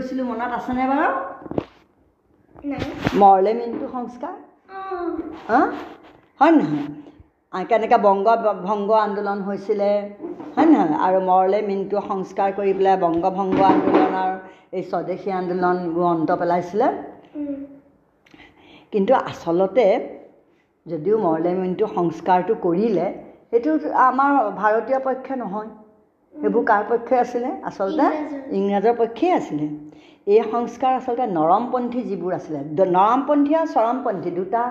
কি কৈছিলোঁ মনত আছেনে বাৰু? মৰলে মিনটো সংস্কাৰ? হয় নহয়? কেনেকৈ বংগ ভংগ আন্দোলন হৈছিলে? হয় নহয়? আৰু মৰলে মিনটো সংস্কাৰ কৰি পেলাই বংগ ভংগ আন্দোলনৰ এই স্বদেশী আন্দোলনবোৰ অন্ত পেলাইছিলে। কিন্তু আচলতে যদিও মৰলে মিনটো সংস্কাৰটো কৰিলে সেইটো আমাৰ ভাৰতীয় পক্ষে নহয়। সেইবোৰ কাৰ পক্ষে আছিলে? আচলতে। ইংৰাজৰ পক্ষেই আছিলে। এই সংস্কাৰ আচলতে নৰমপন্থী যিবোৰ আছিলে নৰমপন্থী আৰু চৰমপন্থী দুটা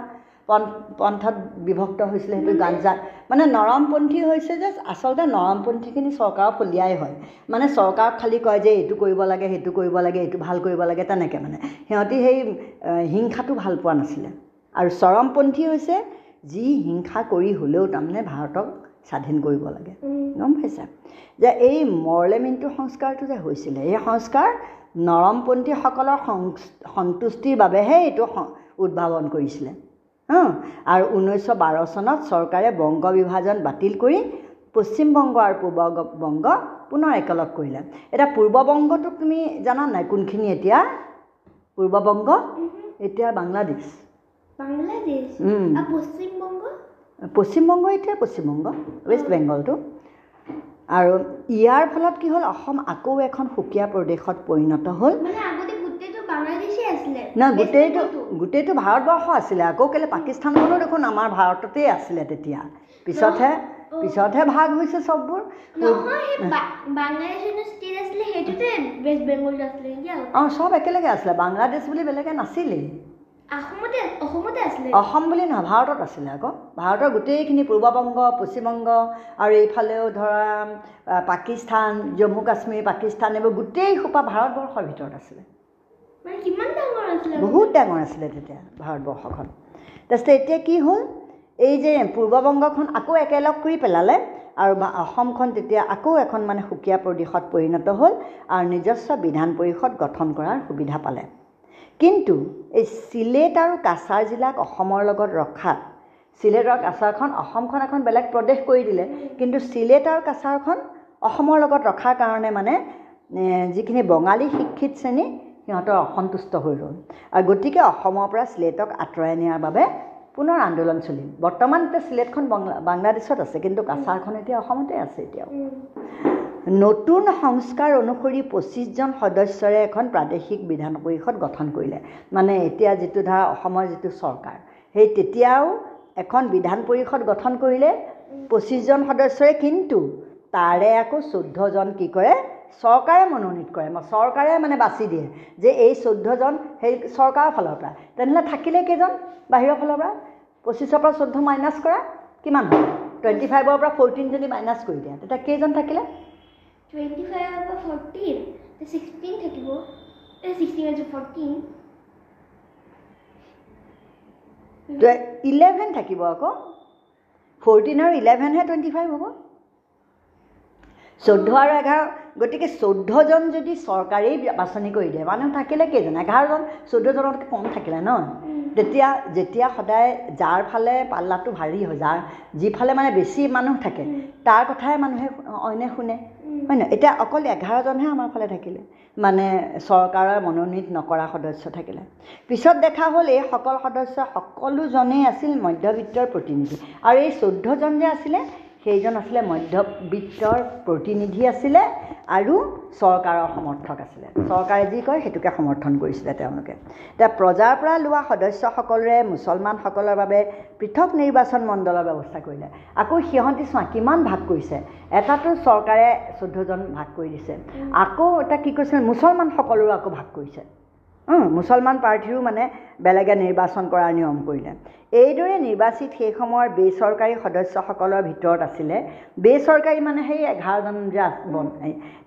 পন- পন্থাত বিভক্ত হৈছিলে সেইটো গাঞ্জা মানে নৰমপন্থী হৈছে যে আচলতে নৰমপন্থীখিনি চৰকাৰৰ ফলিয়াই হয়। মানে চৰকাৰক খালী কয় যে এইটো কৰিব লাগে সেইটো কৰিব লাগে এইটো ভাল কৰিব লাগে তেনেকৈ মানে। সিহঁতি সেই হিংসাটো ভাল পোৱা নাছিলে। আৰু চৰমপন্থী হৈছে যি হিংসা কৰি হ'লেও তাৰমানে ভাৰতক স্বাধীন কৰিব লাগে। গম পাইছা? যে এই মৰলেমিনটো সংস্কাৰটো যে হৈছিলে এই সংস্কাৰ নৰমপন্থীসকলৰ সন্তুষ্টিৰ বাবেহে এইটো উদ্ভাৱন কৰিছিলে। হা আৰু ঊনৈছশ বাৰ চনত চৰকাৰে বংগ বিভাজন বাতিল কৰি পশ্চিমবংগ আৰু পূৰ্ববংগ পুনৰ একেলগ কৰিলে। এতিয়া পূৰ্ববংগটোক তুমি জানা নাই কোনখিনি এতিয়া? পূৰ্ববংগ? এতিয়া বাংলাদেশ। বাংলাদেশ? পশ্চিমবংগ? পশ্চিমবংগ এতিয়া পশ্চিমবংগ ৱেষ্ট বেংগলটো আৰু ইয়াৰ ফলত কি হ'ল অসম আকৌ এখন সুকীয়া প্ৰদেশত পৰিণত হ'ল। আগতে গোটেইটো না গোটেইটো ভাৰতবৰ্ষ আছিলে আকৌ কেলৈ পাকিস্তানখনো দেখোন আমাৰ ভাৰততেই আছিলে তেতিয়া। পিছতহে। পিছতহে ভাগ হৈছে চববোৰ? অঁ চব একেলগে আছিলে বাংলাদেশ বুলি বেলেগে নাছিলেই। অসম বুলি নহয় ভাৰতত আছিলে আকৌ। ভাৰতৰ গোটেইখিনি পূৰ্ববংগ পশ্চিমবংগ আৰু এইফালেও ধৰা পাকিস্তান জম্মু কাশ্মীৰ পাকিস্তান এইবোৰ গোটেই সোপা ভাৰতবৰ্ষৰ ভিতৰত আছিলে। বহুত ডাঙৰ আছিলে তেতিয়া ভাৰতবৰ্ষখন। তাৰপিছতে এতিয়া কি হ'ল? এই যে পূৰ্ববংগখন আকৌ একেলগ কৰি পেলালে আৰু অসমখন তেতিয়া আকৌ এখন মানে সুকীয়া প্ৰদেশত পৰিণত হ'ল আৰু নিজস্ব বিধান পৰিষদ গঠন কৰাৰ সুবিধা পালে। কিন্তু এই চিলেট আৰু কাছাৰ জিলাক অসমৰ লগত ৰখাত চিলেট আৰু কাছাৰখন অসমখন এখন বেলেগ প্ৰদেশ কৰি দিলে কিন্তু চিলেট আৰু কাছাৰখন অসমৰ লগত ৰখাৰ কাৰণে মানে যিখিনি বঙালী শিক্ষিত শ্ৰেণী সিহঁতৰ অসন্তুষ্ট হৈ ৰ'ল আৰু গতিকে অসমৰ পৰা চিলেটক আঁতৰাই নিয়াৰ বাবে পুনৰ আন্দোলন চলিল বৰ্তমান এতিয়া চিলেটখন বাংলা বাংলাদেশত আছে কিন্তু কাছাৰখন এতিয়া অসমতে আছে এতিয়াও। নতুন সংস্কাৰ অনুসৰি পঁচিছজন সদস্যৰে এখন প্ৰাদেশিক বিধান পৰিষদ গঠন কৰিলে। মানে এতিয়া যিটো ধৰা অসমৰ যিটো চৰকাৰ সেই তেতিয়াও এখন বিধান পৰিষদ গঠন কৰিলে পঁচিছজন সদস্যৰে কিন্তু তাৰে আকৌ চৈধ্যজন কি কৰে চৰকাৰে মনোনীত কৰে। ম- চৰকাৰে মানে বাছি দিয়ে যে এই চৈধ্যজন সেই চৰকাৰৰ ফালৰ পৰা। তেনেহ'লে থাকিলে কেইজন বাহিৰৰ ফালৰ পৰা? পঁচিছৰ পৰা চৈধ্য মাইনাছ কৰা কিমান হ'ব? টুৱেণ্টি ফাইভৰ পৰা ফ'ৰটিন যদি মাইনাছ কৰি দিয়া তেতিয়া কেইজন থাকিলে? টুৱেণ্টি ফাইভৰ পৰা ফৰ্টিন ছিক্সটিন থাকিব ছিক্সটিন আছে ফৰ্টিন ইলেভেন থাকিব আকৌ ফৰ্টিন আৰু ইলেভেনহে টুৱেণ্টি ফাইভ হ'ব চৈধ্য আৰু এঘাৰ গতিকে চৈধ্যজন যদি চৰকাৰেই বাছনি কৰি দিয়ে মানুহ থাকিলে কেইজন? এঘাৰজন? চৈধ্যজনতকৈ কম থাকিলে ন? তেতিয়া যেতিয়া সদায় যাৰ ফালে পাল্লাটো ভাৰী হয় যাৰ যিফালে মানে বেছি মানুহ থাকে তাৰ কথাই মানুহে অইনে শুনে। হয় নহয়? এতিয়া অকল এঘাৰজনহে আমাৰ ফালে থাকিলে। মানে চৰকাৰৰ মনোনীত নকৰা সদস্য থাকিলে। পিছত দেখা হ'ল এই সকল সদস্য সকলোজনেই আছিল মধ্যবিত্তৰ প্ৰতিনিধি। আৰু এই চৈধ্যজন যে আছিলে সেইজন আছিলে মধ্যবিত্তৰ প্ৰতিনিধি আছিলে আৰু চৰকাৰৰ সমৰ্থক আছিলে। চৰকাৰে যি কয় সেইটোকে সমৰ্থন কৰিছিলে তেওঁলোকে। এতিয়া প্ৰজাৰ পৰা লোৱা সদস্যসকলৰে মুছলমানসকলৰ বাবে পৃথক নিৰ্বাচন মণ্ডলৰ ব্যৱস্থা কৰিলে। আকৌ সিহঁতি চোৱা কিমান ভাগ কৰিছে? এটাতো চৰকাৰে চৈধ্যজন ভাগ কৰি দিছে। আকৌ এটা কি কৰিছে? মুছলমানসকলৰো আকৌ ভাগ কৰিছে। মুছলমান প্ৰাৰ্থীৰো মানে বেলেগে নিৰ্বাচন কৰাৰ নিয়ম কৰিলে। এইদৰে নিৰ্বাচিত সেই সময়ৰ বেচৰকাৰী সদস্যসকলৰ ভিতৰত আছিলে। বেচৰকাৰী মানে সেই এঘাৰজন যে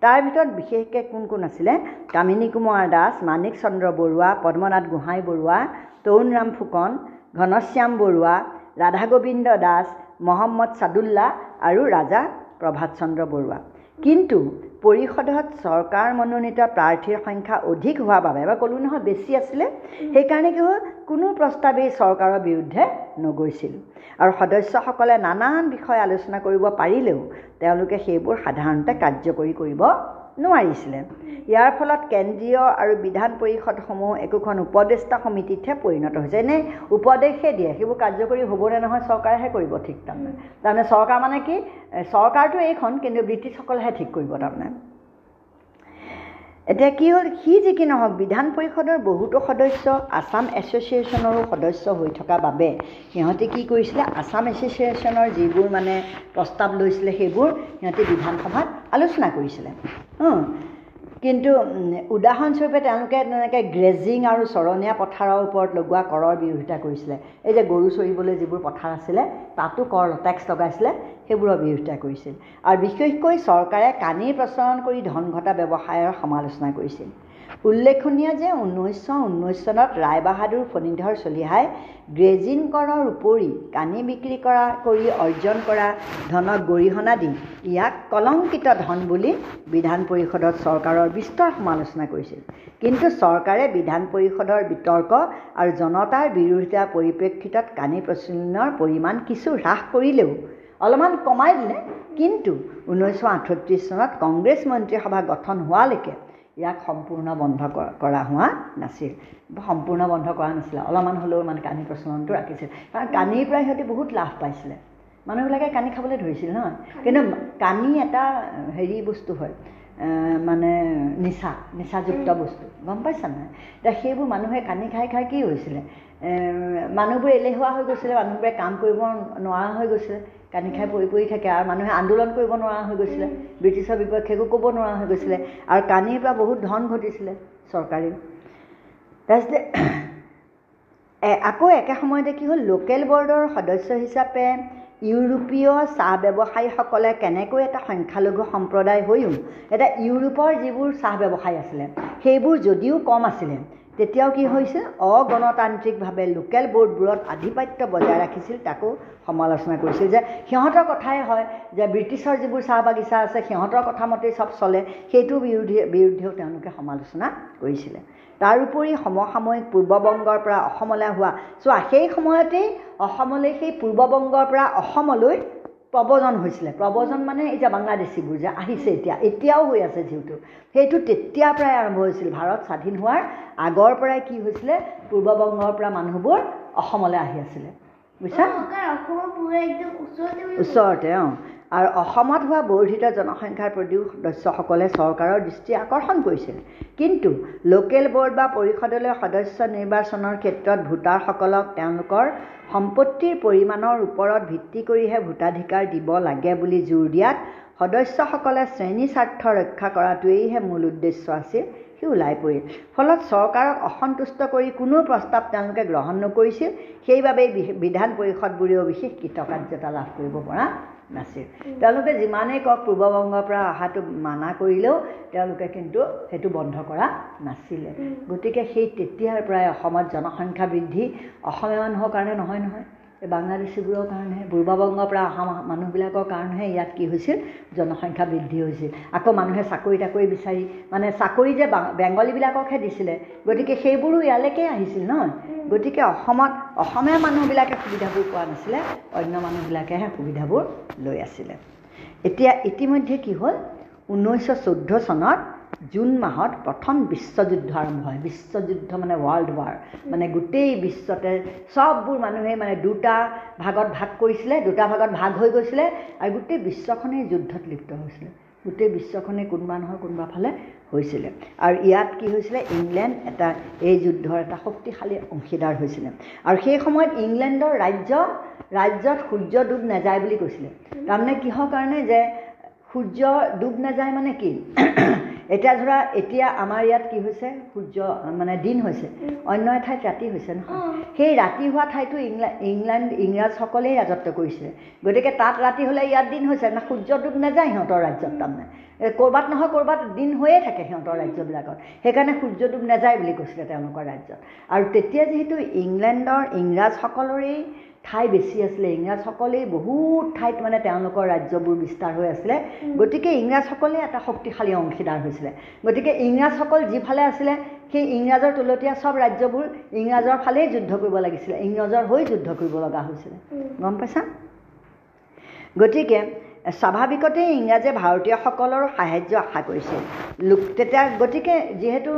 তাৰ ভিতৰত বিশেষকৈ কোন কোন আছিলে? কামিনী কুমাৰ দাস মাণিক চন্দ্ৰ বৰুৱা পদ্মনাথ গোহাঁই বৰুৱা তৰুণৰাম ফুকন ঘনশ্যাম বৰুৱা ৰাধা গোবিন্দ দাস মহম্মদ চাদুল্লা আৰু ৰাজা প্ৰভাত চন্দ্ৰ বৰুৱা। কিন্তু পৰিষদত চৰকাৰ মনোনীত প্ৰাৰ্থীৰ সংখ্যা অধিক হোৱাৰ বাবে এবাৰ ক'লোঁ নহয় বেছি আছিলে সেইকাৰণে কি হ'ল কোনো প্ৰস্তাৱেই চৰকাৰৰ বিৰুদ্ধে নগৈছিল। আৰু সদস্যসকলে নানান বিষয় আলোচনা কৰিব পাৰিলেও তেওঁলোকে সেইবোৰ সাধাৰণতে কাৰ্যকৰী কৰিব নোৱাৰিছিলে। ইয়াৰ ফলত কেন্দ্ৰীয় আৰু বিধান পৰিষদসমূহ একোখন উপদেষ্টা সমিতিতহে পৰিণত হৈছে। এনেই উপদেশহে দিয়ে সেইবোৰ কাৰ্যকৰী হ'বনে নহয় চৰকাৰেহে কৰিব ঠিক তাৰমানে। তাৰমানে চৰকাৰ মানে কি? চৰকাৰটো এইখন কিন্তু ব্ৰিটিছসকলেহে ঠিক কৰিব তাৰমানে। এতিয়া কি হ'ল সি যি কি নহওক বিধান পৰিষদৰ বহুতো সদস্য আছাম এছ'চিয়েশ্যনৰো সদস্য হৈ থকা বাবে সিহঁতে কি কৰিছিলে আছাম এছ'চিয়েশ্যনৰ যিবোৰ মানে প্ৰস্তাৱ লৈছিলে সেইবোৰ সিহঁতে বিধানসভাত আলোচনা কৰিছিলে। কিন্তু উদাহৰণস্বৰূপে তেওঁলোকে তেনেকৈ গ্ৰেজিং আৰু চৰণীয়া পথাৰৰ ওপৰত লগোৱা কৰৰ বিৰোধিতা কৰিছিলে। এই যে গৰু চৰিবলৈ যিবোৰ পথাৰ আছিলে তাতো কৰ টেক্স লগাইছিলে সেইবোৰৰ বিৰোধিতা কৰিছিল। আৰু বিশেষকৈ চৰকাৰে কানিৰ প্ৰচলন কৰি ধন ঘটা ব্যৱসায়ৰ সমালোচনা কৰিছিল। উল্লেখনীয় যে ঊনৈছশ ঊনৈছ চনত ৰায়বাহাদুৰ ফণীধৰ চলিহাই গ্ৰেজিন কৰৰ উপৰি কানি বিক্ৰী কৰা কৰি অৰ্জন কৰা ধনক গৰিহণা দি ইয়াক কলংকিত ধন বুলি বিধান পৰিষদত চৰকাৰৰ বিস্তৰ সমালোচনা কৰিছিল। কিন্তু চৰকাৰে বিধান পৰিষদৰ বিতৰ্ক আৰু জনতাৰ বিৰোধিতাৰ পৰিপ্ৰেক্ষিতত কানি প্ৰচলনৰ পৰিমাণ কিছু হ্ৰাস কৰিলেও অলপমান কমাই দিলে। কিন্তু ঊনৈছশ আঠত্ৰিছ চনত কংগ্ৰেছ মন্ত্ৰীসভা গঠন হোৱালৈকে ইয়াক সম্পূৰ্ণ বন্ধ কৰা হোৱা নাছিল। সম্পূৰ্ণ বন্ধ কৰা নাছিলে। অলপমান হ'লেও মানে কানি প্ৰচলনটো ৰাখিছিল। কাৰণ কানিৰ পৰা সিহঁতি বহুত লাভ পাইছিলে। মানুহবিলাকে কানি খাবলৈ ধৰিছিল নহয় কিন্তু কানি এটা হেৰি বস্তু হয় মানে নিচা নিচাযুক্ত বস্তু। গম পাইছা নাই? এতিয়া সেইবোৰ মানুহে কানি খাই খাই কি হৈছিলে? মানুহবোৰ এলেহুৱা হৈ গৈছিলে মানুহবোৰে কাম কৰিব নোৱাৰা হৈ গৈছিলে কানি খাই পৰি পৰি থাকে আৰু মানুহে আন্দোলন কৰিব নোৱাৰা হৈ গৈছিলে ব্ৰিটিছৰ বিপক্ষে একো ক'ব নোৱাৰা হৈ গৈছিলে আৰু কানিৰ পৰা বহুত ধন ঘটিছিলে চৰকাৰেও তাৰপিছতে আকৌ একে সময়তে কি হ'ল লোকেল বৰ্ডৰ সদস্য হিচাপে ইউৰোপীয় চাহ ব্যৱসায়ীসকলে কেনেকৈ এটা সংখ্যালঘু সম্প্ৰদায় হৈও এটা ইউৰোপৰ যিবোৰ চাহ ব্যৱসায়ী আছিলে সেইবোৰ যদিও কম আছিলে তেতিয়াও কি হৈছিল অগণতান্ত্ৰিকভাৱে লোকেল বোৰ্ডবোৰত আধিপত্য বজাই ৰাখিছিল তাকো সমালোচনা কৰিছিল যে সিহঁতৰ কথাই হয় যে ব্ৰিটিছৰ যিবোৰ চাহ বাগিচা আছে সিহঁতৰ কথা মতেই চব চলে সেইটো বিৰোধী বিৰুদ্ধেও তেওঁলোকে সমালোচনা কৰিছিলে। তাৰোপৰি সমসাময়িক পূৰ্ববংগৰ পৰা অসমলৈ হোৱা চোৱা সেই সময়তেই অসমলৈ সেই পূৰ্ববংগৰ পৰা অসমলৈ প্ৰব্ৰজন হৈছিলে। প্ৰব্ৰজন মানে এই যে বাংলাদেশীবোৰ যে আহিছে এতিয়া এতিয়াও হৈ আছে যিহেতু। সেইটো তেতিয়াৰ পৰাই আৰম্ভ হৈছিল। ভাৰত স্বাধীন হোৱাৰ আগৰ পৰাই কি হৈছিলে পূৰ্ববংগৰ পৰা মানুহবোৰ অসমলৈ আহি আছিলে। বুজিছা? ওচৰতে অঁ। আৰু অসমত হোৱা বৰ্ধিত জনসংখ্যাৰ প্ৰতিও সদস্যসকলে চৰকাৰৰ দৃষ্টি আকৰ্ষণ কৰিছিল। কিন্তু লোকেল বৰ্ড বা পৰিষদলৈ সদস্য নিৰ্বাচনৰ ক্ষেত্ৰত ভোটাৰসকলক তেওঁলোকৰ সম্পত্তিৰ পৰিমাণৰ ওপৰত ভিত্তি কৰিহে ভোটাধিকাৰ দিব লাগে বুলি জোৰ দিয়াত সদস্যসকলে শ্ৰেণী স্বাৰ্থ ৰক্ষা কৰাটোৱেইহে মূল উদ্দেশ্য আছিল সি ওলাই পৰিল। ফলত চৰকাৰক অসন্তুষ্ট কৰি কোনো প্ৰস্তাৱ তেওঁলোকে গ্ৰহণ নকৰিছিল সেইবাবেই বিধান পৰিষদবোৰেও বিশেষ কৃতকাৰ্যতা লাভ কৰিব পৰা নাছিল। তেওঁলোকে যিমানেই কওক পূৰ্ববংগৰ পৰা অহাটো মানা কৰিলেও তেওঁলোকে কিন্তু সেইটো বন্ধ কৰা নাছিলে। গতিকে সেই তেতিয়াৰ পৰাই অসমত জনসংখ্যা বৃদ্ধি অসমীয়া মানুহৰ কাৰণে নহয় নহয়। এই বাংলাদেশীবোৰৰ কাৰণেহে পূৰ্ববংগৰ পৰা অহা মানুহবিলাকৰ কাৰণেহে ইয়াত কি হৈছিল? জনসংখ্যা বৃদ্ধি হৈছিল। আকৌ মানুহে চাকৰি তাকৰি বিচাৰি মানে চাকৰি যে বেংগলীবিলাককহে দিছিলে গতিকে সেইবোৰো ইয়ালৈকে আহিছিল নহয়। গতিকে অসমত অসমীয়া মানুহবিলাকে সুবিধাবোৰ পোৱা নাছিলে অন্য মানুহবিলাকেহে সুবিধাবোৰ লৈ আছিলে। এতিয়া ইতিমধ্যে কি হ'ল? ঊনৈছশ চৈধ্য চনত জুন মাহত প্ৰথম বিশ্বযুদ্ধ আৰম্ভ হয়। বিশ্বযুদ্ধ মানে ৱৰ্ল্ড ৱাৰ মানে গোটেই বিশ্বতে চববোৰ মানুহে মানে দুটা ভাগত ভাগ কৰিছিলে দুটা ভাগত ভাগ হৈ গৈছিলে আৰু গোটেই বিশ্বখনেই যুদ্ধত লিপ্ত হৈছিলে। গোটেই বিশ্বখনেই কোনোবা নহয় কোনোবা ফালে হৈছিলে। আৰু ইয়াত কি হৈছিলে ইংলেণ্ড এটা এই যুদ্ধৰ এটা শক্তিশালী অংশীদাৰ হৈছিলে। আৰু সেই সময়ত ইংলেণ্ডৰ ৰাজ্য ৰাজ্যত সূৰ্য ডুব নাযায় বুলি কৈছিলে। তাৰমানে কিহৰ কাৰণে যে সূৰ্য ডুব নাযায় মানে কি? এতিয়া ধৰা এতিয়া আমাৰ ইয়াত কি হৈছে সূৰ্য মানে দিন হৈছে অন্য এঠাইত ৰাতি হৈছে নহয়। সেই ৰাতি হোৱা ঠাইতো ইংলেণ্ড ইংলেণ্ড ইংৰাজসকলেই ৰাজত্ব কৰিছিলে গতিকে তাত ৰাতি হ'লে ইয়াত দিন হৈছে না সূৰ্য ডুব নাযায় সিহঁতৰ ৰাজ্যত তাৰমানে। ক'ৰবাত নহয় ক'ৰবাত দিন হৈয়ে থাকে সিহঁতৰ ৰাজ্যবিলাকত। সেইকাৰণে সূৰ্য ডুব নাযায় বুলি কৈছিলে তেওঁলোকৰ ৰাজ্যত। আৰু তেতিয়া যিহেতু ইংলেণ্ডৰ ইংৰাজসকলৰেই ঠাই বেছি আছিলে ইংৰাজসকলেই বহুত ঠাইত মানে তেওঁলোকৰ ৰাজ্যবোৰ বিস্তাৰ হৈ আছিলে। গতিকে ইংৰাজসকলে এটা শক্তিশালী অংশীদাৰ হৈছিলে। গতিকে ইংৰাজসকল যিফালে আছিলে সেই ইংৰাজৰ তলতীয়া চব ৰাজ্যবোৰ ইংৰাজৰ ফালেই যুদ্ধ কৰিব লাগিছিলে ইংৰাজৰ হৈ যুদ্ধ কৰিব লগা হৈছিলে। গম পাইছা? গতিকে স্বাভাৱিকতেই ইংৰাজে ভাৰতীয়সকলৰ সাহাৰ্য আশা কৰিছিল। লোক তেতিয়া গতিকে যিহেতু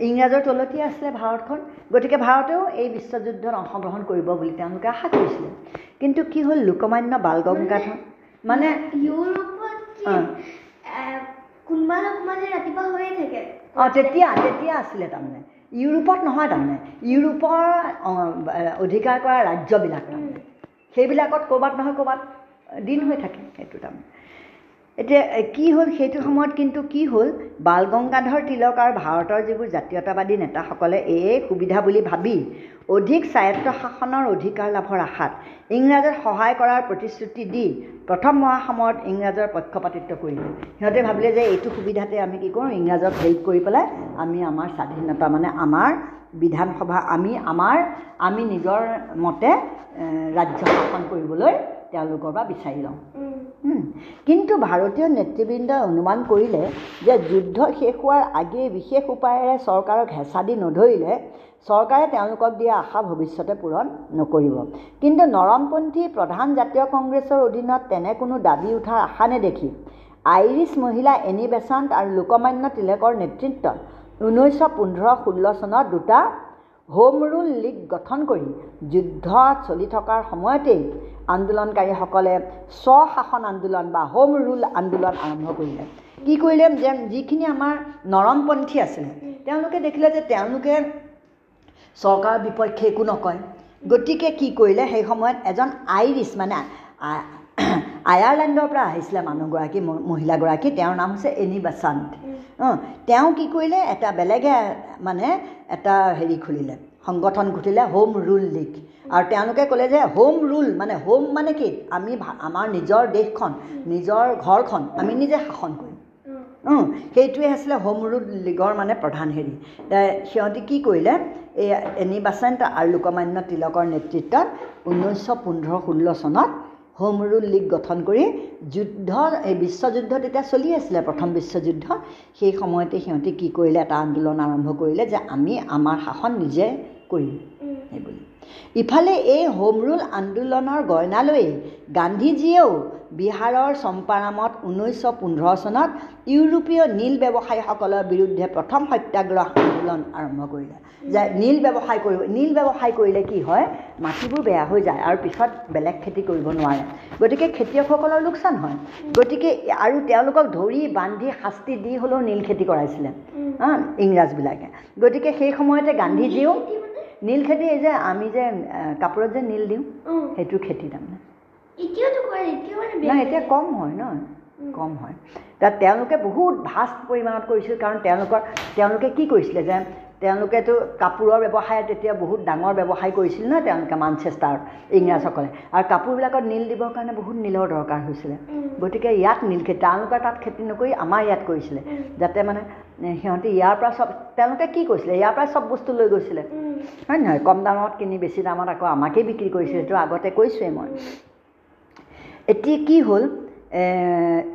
ইংৰাজৰ তলতীয়া আছিলে ভাৰতখন। গতিকে ভাৰতেও এই বিশ্বযুদ্ধত অংশগ্ৰহণ কৰিব বুলি তেওঁলোকে আশা কৰিছিলে। কিন্তু কি হ'ল? লোকমান্য বাল গংগাধৰ মানে অ। তেতিয়া তেতিয়া আছিলে তাৰমানে। ইউৰোপত নহয় তাৰমানে। ইউৰোপৰ অধিকাৰ কৰা ৰাজ্যবিলাক তাৰমানে। সেইবিলাকত ক'ৰবাত নহয় ক'ৰবাত দিন হৈ থাকে সেইটো তাৰমানে। এতিয়া কি হ'ল সেইটো সময়ত কিন্তু কি হ'ল বাল গংগাধৰ তিলক আৰু ভাৰতৰ যিবোৰ জাতীয়তাবাদী নেতাসকলে এই সুবিধা বুলি ভাবি অধিক স্বায়ত্ত শাসনৰ অধিকাৰ লাভৰ আশাত ইংৰাজক সহায় কৰাৰ প্ৰতিশ্ৰুতি দি প্ৰথম মহাসমৰত ইংৰাজৰ পক্ষপাতিত্ব কৰিলে। সিহঁতে ভাবিলে যে এইটো সুবিধাতে আমি কি কৰোঁ ইংৰাজক হেল্প কৰি পেলাই আমি আমাৰ স্বাধীনতা মানে আমাৰ বিধানসভা আমি আমাৰ আমি নিজৰ মতে ৰাজ্য শাসন কৰিবলৈ তেওঁলোকৰ পৰা বিচাৰি লওঁ। কিন্তু ভাৰতীয় নেতৃবৃন্দই অনুমান কৰিলে যে যুদ্ধ শেষ হোৱাৰ আগেয়ে বিশেষ উপায়েৰে চৰকাৰক হেঁচা দি নধৰিলে চৰকাৰে তেওঁলোকক দিয়া আশা ভৱিষ্যতে পূৰণ নকৰিব। কিন্তু নৰমপন্থী প্ৰধান জাতীয় কংগ্ৰেছৰ অধীনত তেনে কোনো দাবী উঠাৰ আশা নেদেখি। আইৰিছ মহিলা এনি বেচাণ্ট আৰু লোকমান্য তিলকৰ নেতৃত্বত ঊনৈছশ পোন্ধৰ ষোল্ল চনত দুটা হোম ৰুল লীগ গঠন কৰি যুদ্ধ চলি থকাৰ সময়তেই আন্দোলনকাৰীসকলে স্বশাসন আন্দোলন বা হোম ৰুল আন্দোলন আৰম্ভ কৰিলে। কি কৰিলে? যে যিখিনি আমাৰ নৰমপন্থী আছিলে তেওঁলোকে দেখিলে যে তেওঁলোকে চৰকাৰৰ বিপক্ষে একো নকয়। গতিকে কি কৰিলে? সেই সময়ত এজন আইৰিছ মানে আয়াৰলেণ্ডৰ পৰা আহিছিলে মানুহগৰাকী মহিলাগৰাকী তেওঁৰ নাম হৈছে এনি বাচান্ত অঁ তেওঁ কি কৰিলে এটা বেলেগে মানে এটা হেৰি খুলিলে সংগঠন খুলিলে হোম ৰুল লীগ। আৰু তেওঁলোকে ক'লে যে হোম ৰুল মানে হোম মানে কি? আমি আমাৰ নিজৰ দেশখন নিজৰ ঘৰখন আমি নিজে শাসন কৰিম। সেইটোৱে আছিলে হোম ৰুল লীগৰ মানে প্ৰধান হেৰি। সিহঁতি কি কৰিলে এই এনি বাচেণ্ট আৰু লোকমান্য তিলকৰ নেতৃত্বত ঊনৈছশ পোন্ধৰ ষোল্ল চনত হোম ৰুল লীগ গঠন কৰি যুদ্ধ এই বিশ্বযুদ্ধ তেতিয়া চলি আছিলে প্ৰথম বিশ্বযুদ্ধ সেই সময়তে সিহঁতি কি কৰিলে এটা আন্দোলন আৰম্ভ কৰিলে যে আমি আমাৰ শাসন নিজে কৰিম। সেইবুলি ইফালে এই হোম ৰুল আন্দোলনৰ গইনা লৈয়ে গান্ধীজীয়েও বিহাৰৰ চম্পাৰামত ঊনৈছশ পোন্ধৰ চনত ইউৰোপীয় নীল ব্যৱসায়ীসকলৰ বিৰুদ্ধে প্ৰথম সত্যাগ্ৰহ আন্দোলন আৰম্ভ কৰিলে। যে নীল ব্যৱসায় কৰিব নীল ব্যৱসায় কৰিলে কি হয়? মাটিবোৰ বেয়া হৈ যায় আৰু পিছত বেলেগ খেতি কৰিব নোৱাৰে। গতিকে খেতিয়কসকলৰ লোকচান হয়। গতিকে আৰু তেওঁলোকক ধৰি বান্ধি শাস্তি দি হ'লেও নীল খেতি কৰাইছিলে। ইংৰাজবিলাকে। গতিকে সেই সময়তে গান্ধীজীয়েও? নীল খেতি এই যে আমি যে কাপোৰত যে নীল দিওঁ উম। সেইটোৰ খেতি তাৰমানে নাই এতিয়া। কম হয় ন কম হয় তাত তেওঁলোকে বহুত ভাষ্ট পৰিমাণত কৰিছিল কাৰণ তেওঁলোকৰ তেওঁলোকে কি কৰিছিলে যে তেওঁলোকেতো কাপোৰৰ ব্যৱসায় তেতিয়া বহুত ডাঙৰ ব্যৱসায় কৰিছিল ন তেওঁলোকে মানচেষ্টাৰত ইংৰাজসকলে আৰু কাপোৰবিলাকত নীল দিবৰ কাৰণে বহুত নীলৰ দৰকাৰ হৈছিলে। গতিকে ইয়াত নীল খেতি তেওঁলোকৰ তাত খেতি নকৰি আমাৰ ইয়াত কৰিছিলে। যাতে মানে সিহঁতি ইয়াৰ পৰা চব তেওঁলোকে কি কৰিছিলে ইয়াৰ পৰাই চব বস্তু লৈ গৈছিলে। হয় নহয়? কম দামত কিনি বেছি দামত আকৌ আমাকেই বিক্ৰী কৰিছিল সেইটো আগতে কৈছোৱেই মই। এতিয়া কি হ'ল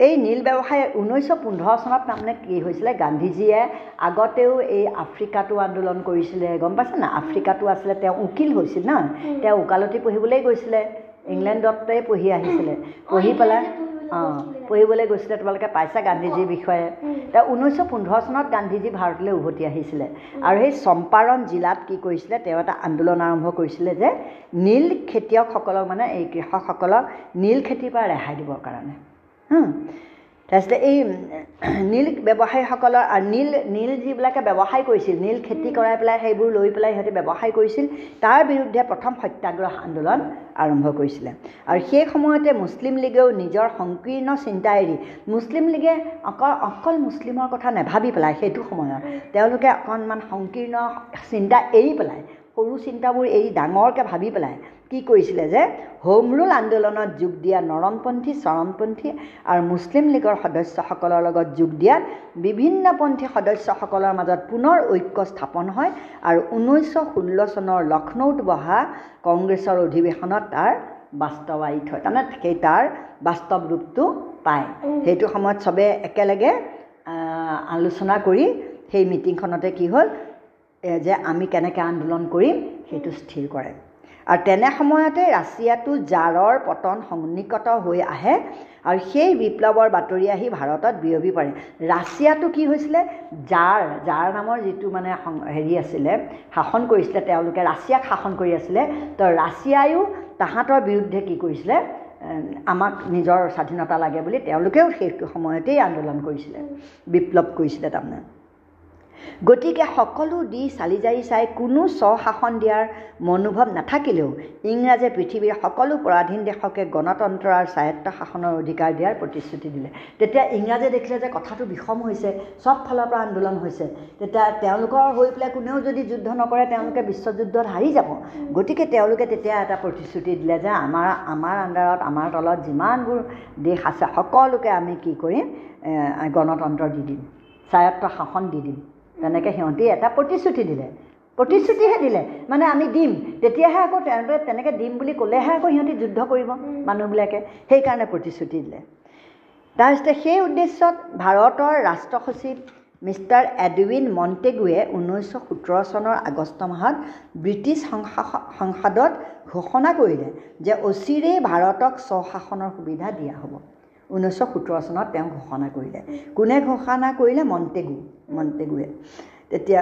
এই নীল ব্যৱসায় ঊনৈছশ পোন্ধৰ চনত তাৰমানে কি হৈছিলে? গান্ধীজীয়ে আগতেও এই আফ্ৰিকাটো আন্দোলন কৰিছিলে গম পাইছে না আফ্ৰিকাটো আছিলে তেওঁ উকিল হৈছিল ন? তেওঁ ওকালতি পঢ়িবলৈ গৈছিলে। ইংলেণ্ডতে পঢ়ি আহিছিলে। পঢ়ি পেলাই অঁ পঢ়িবলৈ গৈছিলে তোমালোকে পাইছা গান্ধীজীৰ বিষয়ে। এতিয়া ঊনৈছশ পোন্ধৰ চনত গান্ধীজী ভাৰতলৈ উভতি আহিছিলে। আৰু সেই চম্পাৰণ জিলাত কি কৰিছিলে তেওঁ এটা আন্দোলন আৰম্ভ কৰিছিলে যে নীল খেতিয়কসকলক মানে এই কৃষকসকলক নীল খেতিৰ পৰা ৰেহাই দিবৰ কাৰণে। তাৰপিছতে এই নীল ব্যৱসায়ীসকলৰ আৰু নীল নীল যিবিলাকে ব্যৱসায় কৰিছিল নীল খেতি কৰাই পেলাই সেইবোৰ লৈ পেলাই সিহঁতে ব্যৱসায় কৰিছিল তাৰ বিৰুদ্ধে প্ৰথম সত্যাগ্ৰহ আন্দোলন আৰম্ভ কৰিছিলে। আৰু সেই সময়তে মুছলিম লীগেও নিজৰ সংকীৰ্ণ চিন্তা এৰি মুছলিম লীগে অকল অকল মুছলিমৰ কথা নাভাবি পেলাই সেইটো সময়ত তেওঁলোকে অকণমান সংকীৰ্ণ চিন্তা এৰি পেলাই সৰু চিন্তাবোৰ এৰি ডাঙৰকৈ ভাবি পেলাই কি কৰিছিলে যে হোম ৰুল আন্দোলনত যোগ দিয়া নৰমপন্থী চৰমপন্থী আৰু মুছলিম লীগৰ সদস্যসকলৰ লগত যোগ দিয়াত বিভিন্নপন্থী সদস্যসকলৰ মাজত পুনৰ ঐক্য স্থাপন হয় আৰু ঊনৈছশ ষোল্ল চনৰ লক্ষ্ণৌত বহা কংগ্ৰেছৰ অধিৱেশনত তাৰ বাস্তৱায়িত হয়। তাৰমানে সেই তাৰ বাস্তৱ ৰূপটো পায়। সেইটো সময়ত চবে একেলগে আলোচনা কৰি সেই মিটিংখনতে কি হ'ল যে আমি কেনেকৈ আন্দোলন কৰিম সেইটো স্থিৰ কৰে। আৰু তেনে সময়তে ৰাছিয়াটো জাৰৰ পতন সন্নিকট হৈ আহে আৰু সেই বিপ্লৱৰ বাতৰি আহি ভাৰতত বিয়পি পাৰে। ৰাছিয়াটো কি হৈছিলে? জাৰ জাৰ নামৰ যিটো মানে হেৰি আছিলে শাসন কৰিছিলে তেওঁলোকে ৰাছিয়াক শাসন কৰি আছিলে তো ৰাছিয়ায়ো তাহাঁতৰ বিৰুদ্ধে কি কৰিছিলে? আমাক নিজৰ স্বাধীনতা লাগে বুলি তেওঁলোকেও সেইটো সময়তেই আন্দোলন কৰিছিলে বিপ্লৱ কৰিছিলে তাৰমানে। গতিকে সকলো দি চালি জাৰি চাই কোনো স্বশাসন দিয়াৰ মনোভাৱ নাথাকিলেও ইংৰাজে পৃথিৱীৰ সকলো পৰাধীন দেশকে গণতন্ত্ৰ আৰু স্বায়ত্ত শাসনৰ অধিকাৰ দিয়াৰ প্ৰতিশ্ৰুতি দিলে। তেতিয়া ইংৰাজে দেখিলে যে কথাটো বিষম হৈছে চব ফালৰ পৰা আন্দোলন হৈছে। তেতিয়া তেওঁলোকৰ হৈ পেলাই কোনেও যদি যুদ্ধ নকৰে তেওঁলোকে বিশ্বযুদ্ধত হাৰি যাব। গতিকে তেওঁলোকে তেতিয়া এটা প্ৰতিশ্ৰুতি দিলে যে আমাৰ আমাৰ আণ্ডাৰত আমাৰ তলত যিমানবোৰ দেশ আছে সকলোকে আমি কি কৰিম গণতন্ত্ৰ দি দিম স্বায়ত্ত শাসন দি দিম। তেনেকৈ সিহঁতি এটা প্ৰতিশ্ৰুতি দিলে। প্ৰতিশ্ৰুতিহে দিলে। মানে আমি দিম। তেতিয়াহে আকৌ তেওঁলোকে তেনেকৈ দিম বুলি ক'লেহে আকৌ সিহঁতি যুদ্ধ কৰিব মানুহবিলাকে। সেইকাৰণে প্ৰতিশ্ৰুতি দিলে। তাৰপিছতে সেই উদ্দেশ্যত ভাৰতৰ ৰাষ্ট্ৰ সচিব মিষ্টাৰ এডউইন মণ্টেগুৱে ঊনৈছশ সোতৰ চনৰ আগষ্ট মাহত ব্ৰিটিছ সংসদত ঘোষণা কৰিলে যে অচিৰেই ভাৰতক স্বশাসনৰ সুবিধা দিয়া হ'ব। ঊনৈছশ সোতৰ চনত তেওঁ ঘোষণা কৰিলে। কোনে ঘোষণা কৰিলে? মণ্টেগু। মণ্টেগুৱে তেতিয়া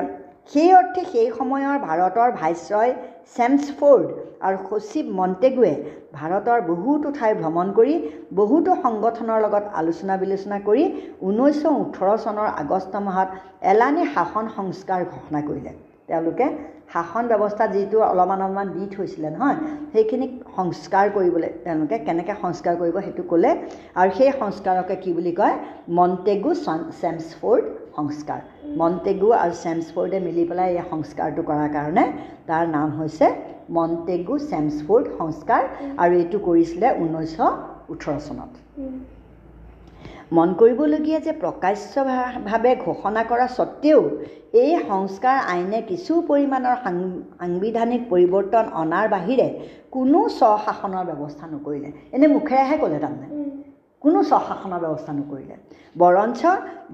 সেই অৰ্থে সেই সময়ৰ ভাৰতৰ ভাইচৰয় চেমছফৰ্ড আৰু সচিব মণ্টেগুৱে ভাৰতৰ বহুতো ঠাই ভ্ৰমণ কৰি বহুতো সংগঠনৰ লগত আলোচনা বিলোচনা কৰি ঊনৈছশ ওঠৰ চনৰ আগষ্ট মাহত এলানি শাসন সংস্কাৰ ঘোষণা কৰিলে। তেওঁলোকে শাসন ব্যৱস্থা যিটো অলপমান অলপমান দি থৈছিলে নহয় সেইখিনিক সংস্কাৰ কৰিবলৈ তেওঁলোকে কেনেকৈ সংস্কাৰ কৰিব সেইটো ক'লে আৰু সেই সংস্কাৰকে কি বুলি কয় মণ্টেগু চেমছফৰ্ড সংস্কাৰ। মণ্টেগু আৰু চেমছফৰ্ডে মিলি পেলাই এই সংস্কাৰটো কৰাৰ কাৰণে তাৰ নাম হৈছে মণ্টেগু চেমছফৰ্ড সংস্কাৰ আৰু এইটো কৰিছিলে ঊনৈছশ ওঠৰ চনত। মন কৰিবলগীয়া যে প্ৰকাশ্যভাৱে ঘোষণা কৰা স্বত্তেও এই সংস্কাৰ আইনে কিছু পৰিমাণৰ সাংবিধানিক পৰিৱৰ্তন অনাৰ বাহিৰে কোনো স্বশাসনৰ ব্যৱস্থা নকৰিলে। এনেই মুখেৰেহে ক'লে তাৰমানে। কোনো স্বশাসনৰ ব্যৱস্থা নকৰিলে। বৰঞ্চ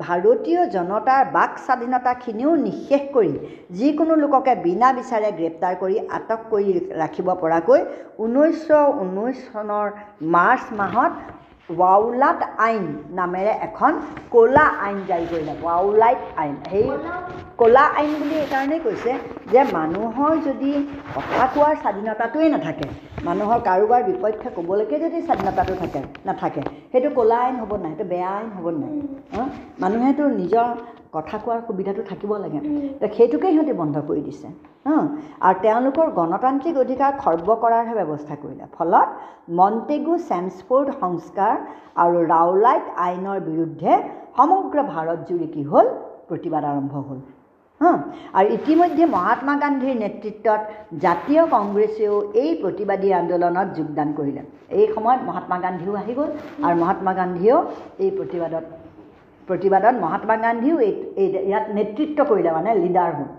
ভাৰতীয় জনতাৰ বাক স্বাধীনতাখিনিও নিঃশেষ কৰি যিকোনো লোককে বিনা বিচাৰে গ্ৰেপ্তাৰ কৰি আটক কৰি ৰাখিব পৰাকৈ ঊনৈছশ ঊনৈছ চনৰ মাৰ্চ মাহত ৱাউলাট আইন নামেৰে এখন ক'লা আইন জাৰি কৰিলে। ৱাউলাইট আইন সেই ক'লা আইন বুলি এইকাৰণেই কৈছে যে মানুহৰ যদি কথা কোৱাৰ স্বাধীনতাটোৱেই নাথাকে মানুহৰ কাৰোবাৰ বিপক্ষে ক'বলৈকে যদি স্বাধীনতাটো থাকে নাথাকে সেইটো ক'লা আইন হ'ব নাই সেইটো বেয়া আইন হ'ব নাই। মানুহেতো নিজৰ কথা কোৱাৰ সুবিধাটো থাকিব লাগে। সেইটোকে সিহঁতি বন্ধ কৰি দিছে। আৰু তেওঁলোকৰ গণতান্ত্ৰিক অধিকাৰ খৰ্ব কৰাৰহে ব্যৱস্থা কৰিলে। ফলত মণ্টেগু চেমছফৰ্ড সংস্কাৰ আৰু ৰাওলাইট আইনৰ বিৰুদ্ধে সমগ্ৰ ভাৰতজুৰি কি হ'ল? প্ৰতিবাদ আৰম্ভ হ'ল। আৰু ইতিমধ্যে মহাত্মা গান্ধীৰ নেতৃত্বত জাতীয় কংগ্ৰেছেও এই প্ৰতিবাদী আন্দোলনত যোগদান কৰিলে। এই সময়ত মহাত্মা গান্ধীও আহি গ'ল। আৰু মহাত্মা গান্ধীয়েও এই প্ৰতিবাদত প্ৰতিবাদত মহাত্মা গান্ধীও এই ইয়াত নেতৃত্ব কৰিলে মানে লিডাৰ হ'ল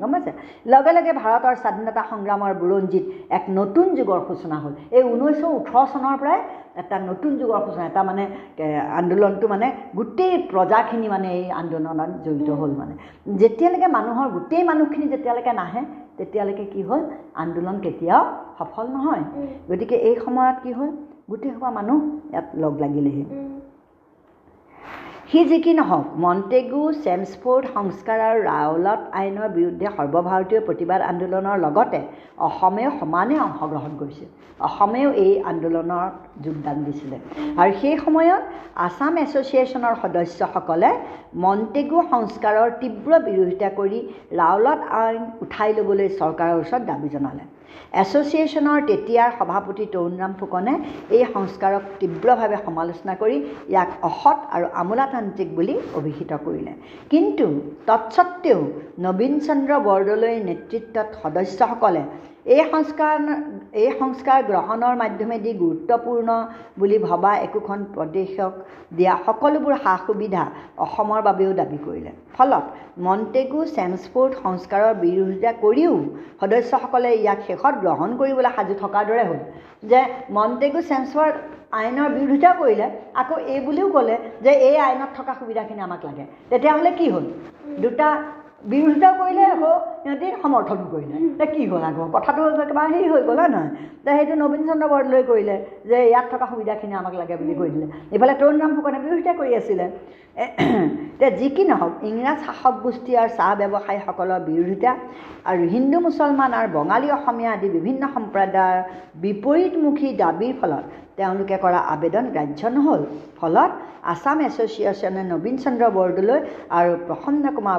গম পাইছে? লগে লগে ভাৰতৰ স্বাধীনতা সংগ্ৰামৰ বুৰঞ্জীত এক নতুন যুগৰ সূচনা হ'ল। এই ঊনৈছশ ওঠৰ চনৰ পৰাই এটা নতুন যুগৰ সূচনা এটা মানে আন্দোলনটো মানে গোটেই প্ৰজাখিনি মানে এই আন্দোলনত জড়িত হ'ল মানে। যেতিয়ালৈকে মানুহৰ গোটেই মানুহখিনি যেতিয়ালৈকে নাহে তেতিয়ালৈকে কি হ'ল? আন্দোলন কেতিয়াও সফল নহয়। গতিকে এই সময়ত কি হ'ল? গোটেইসোপা মানুহ ইয়াত লগ লাগিলেহি। সি যি কি নহওক মণ্টেগু চেমছফৰ্ড সংস্কাৰ আৰু ৰাওলাট আইনৰ বিৰুদ্ধে সৰ্বভাৰতীয় প্ৰতিবাদ আন্দোলনৰ লগতে অসমেও সমানে অংশগ্ৰহণ কৰিছিল। অসমেও এই আন্দোলনত যোগদান দিছিলে। আৰু সেই সময়ত আছাম এছ'চিয়েশ্যনৰ সদস্যসকলে মণ্টেগু সংস্কাৰৰ তীব্ৰ বিৰোধিতা কৰি ৰাওলাট আইন উঠাই ল'বলৈ চৰকাৰৰ ওচৰত দাবী জনালে। এছ'চিয়েশ্যনৰ তেতিয়াৰ সভাপতি তৰুণৰাম ফুকনে এই সংস্কাৰক তীব্ৰভাৱে সমালোচনা কৰি ইয়াক অসৎ আৰু আমোলাতান্ত্ৰিক বুলি অভিহিত কৰিলে। কিন্তু তৎসত্বেও নবীন চন্দ্ৰ বৰদলৈৰ নেতৃত্বত সদস্যসকলে এই সংস্কাৰ এই সংস্কাৰ গ্ৰহণৰ মাধ্যমেদি গুৰুত্বপূৰ্ণ বুলি ভবা একোখন প্ৰদেশক দিয়া সকলোবোৰ সা সুবিধা অসমৰ বাবেও দাবী কৰিলে। ফলত মণ্টেগু চেমছফোৰ্ড সংস্কাৰৰ বিৰোধিতা কৰিও সদস্যসকলে ইয়াক শেষত গ্ৰহণ কৰিবলৈ সাজু থকাৰ দৰে হ'ল। যে মণ্টেগু চেমছফৰ্ড আইনৰ বিৰোধিতা কৰিলে আকৌ এই বুলিও ক'লে যে এই আইনত থকা সুবিধাখিনি আমাক লাগে। তেতিয়াহ'লে কি হ'ল? দুটা বিৰোধিতাও কৰিলে আকৌ সিহঁতি সমৰ্থনো কৰিলে। এতিয়া কি হ'ল আকৌ? কথাটো একেবাৰে হেৰি হৈ গ'ল হয় নহয়? এতিয়া সেইটো নবীন চন্দ্ৰ বৰদলৈ কৰিলে যে ইয়াত থকা সুবিধাখিনি আমাক লাগে বুলি কৈ দিলে। ইফালে তৰুণৰাম ফুকনে বিৰোধিতা কৰি আছিলে। এতিয়া যি কি নহওক ইংৰাজ শাসক গোষ্ঠী আৰু চাহ ব্যৱসায়ীসকলৰ বিৰোধিতা আৰু হিন্দু মুছলমান আৰু বঙালী অসমীয়া আদি বিভিন্ন সম্প্ৰদায়ৰ বিপৰীতমুখী দাবীৰ ফলত তেওঁলোকে কৰা আবেদন গ্ৰাহ্য নহ'ল ফলত আছাম এছ'চিয়েশ্যনে নবীন চন্দ্ৰ বৰদলৈ আৰু প্ৰসন্ন কুমাৰ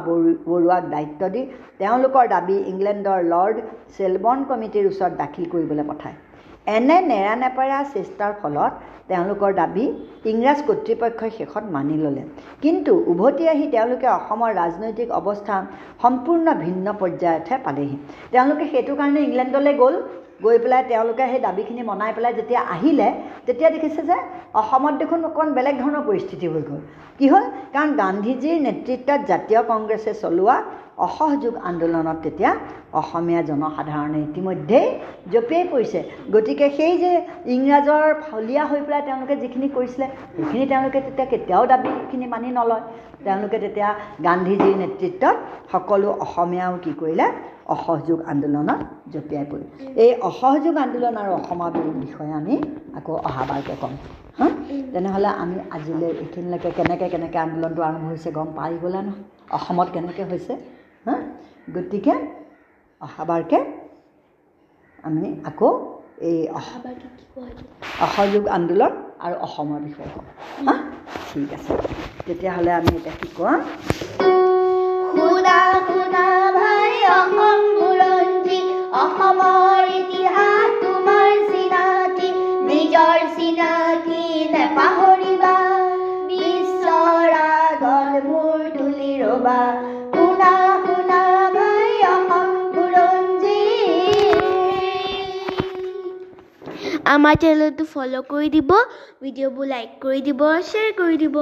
বৰুৱাক দায়িত্ব দি তেওঁলোকৰ দাবী ইংলেণ্ডৰ লৰ্ড চেলবৰ্ণ কমিটিৰ ওচৰত দাখিল কৰিবলৈ পঠায়। এনে নেৰানেপেৰা চেষ্টাৰ ফলত তেওঁলোকৰ দাবী ইংৰাজ কৰ্তৃপক্ষই শেষত মানি ল'লে। কিন্তু উভতি আহি তেওঁলোকে অসমৰ ৰাজনৈতিক অৱস্থা সম্পূৰ্ণ ভিন্ন পৰ্যায়তহে পালেহি। তেওঁলোকে সেইটো কাৰণে ইংলেণ্ডলৈ গ'ল গৈ পেলাই তেওঁলোকে সেই দাবীখিনি মনাই পেলাই যেতিয়া আহিলে তেতিয়া দেখিছে যে অসমত দেখোন অকণমান বেলেগ ধৰণৰ পৰিস্থিতি হৈ গ'ল। কি হ'ল? কাৰণ গান্ধীজীৰ নেতৃত্বত জাতীয় কংগ্ৰেছে চলোৱা অসহযোগ আন্দোলনত তেতিয়া অসমীয়া জনসাধাৰণে ইতিমধ্যেই জঁপিয়াই পৰিছে। গতিকে সেই যে ইংৰাজৰ ফলীয়া হৈ পেলাই তেওঁলোকে যিখিনি কৰিছিলে সেইখিনি তেওঁলোকে তেতিয়া কেতিয়াও দাবীখিনি মানি নলয়। তেওঁলোকে তেতিয়া গান্ধীজীৰ নেতৃত্বত সকলো অসমীয়াও কি কৰিলে অসহযোগ আন্দোলনত জঁপিয়াই পৰিল। এই অসহযোগ আন্দোলন আৰু অসমৰ বিষয়ে আমি আকৌ অহাবাৰকৈ ক'ম। হা? তেনেহ'লে আমি আজিলৈ এইখিনিলৈকে কেনেকৈ কেনেকৈ আন্দোলনটো আৰম্ভ হৈছে গম পাই গ'লা নহয়? অসমত কেনেকৈ হৈছে? হা? গতিকে অহাবাৰকৈ আমি আকৌ এই অসহযোগ আন্দোলন আৰু অসমৰ বিষয়ে ক'ম। হা? ঠিক আছে। তেতিয়াহ'লে আমি এতিয়া কি ভাই। অসম বুৰঞ্জী অসমৰ ইতিহাস তোমাৰ চিনাকি নিজৰ চিনাকি নেপাহৰিবা। বিশ্বৰ আগত মূৰ তুলি ৰবা। আমাৰ চেনেলটো ফ'ল' কৰি দিব ভিডিঅ'বোৰ লাইক কৰি দিব শ্বেয়াৰ কৰি দিব।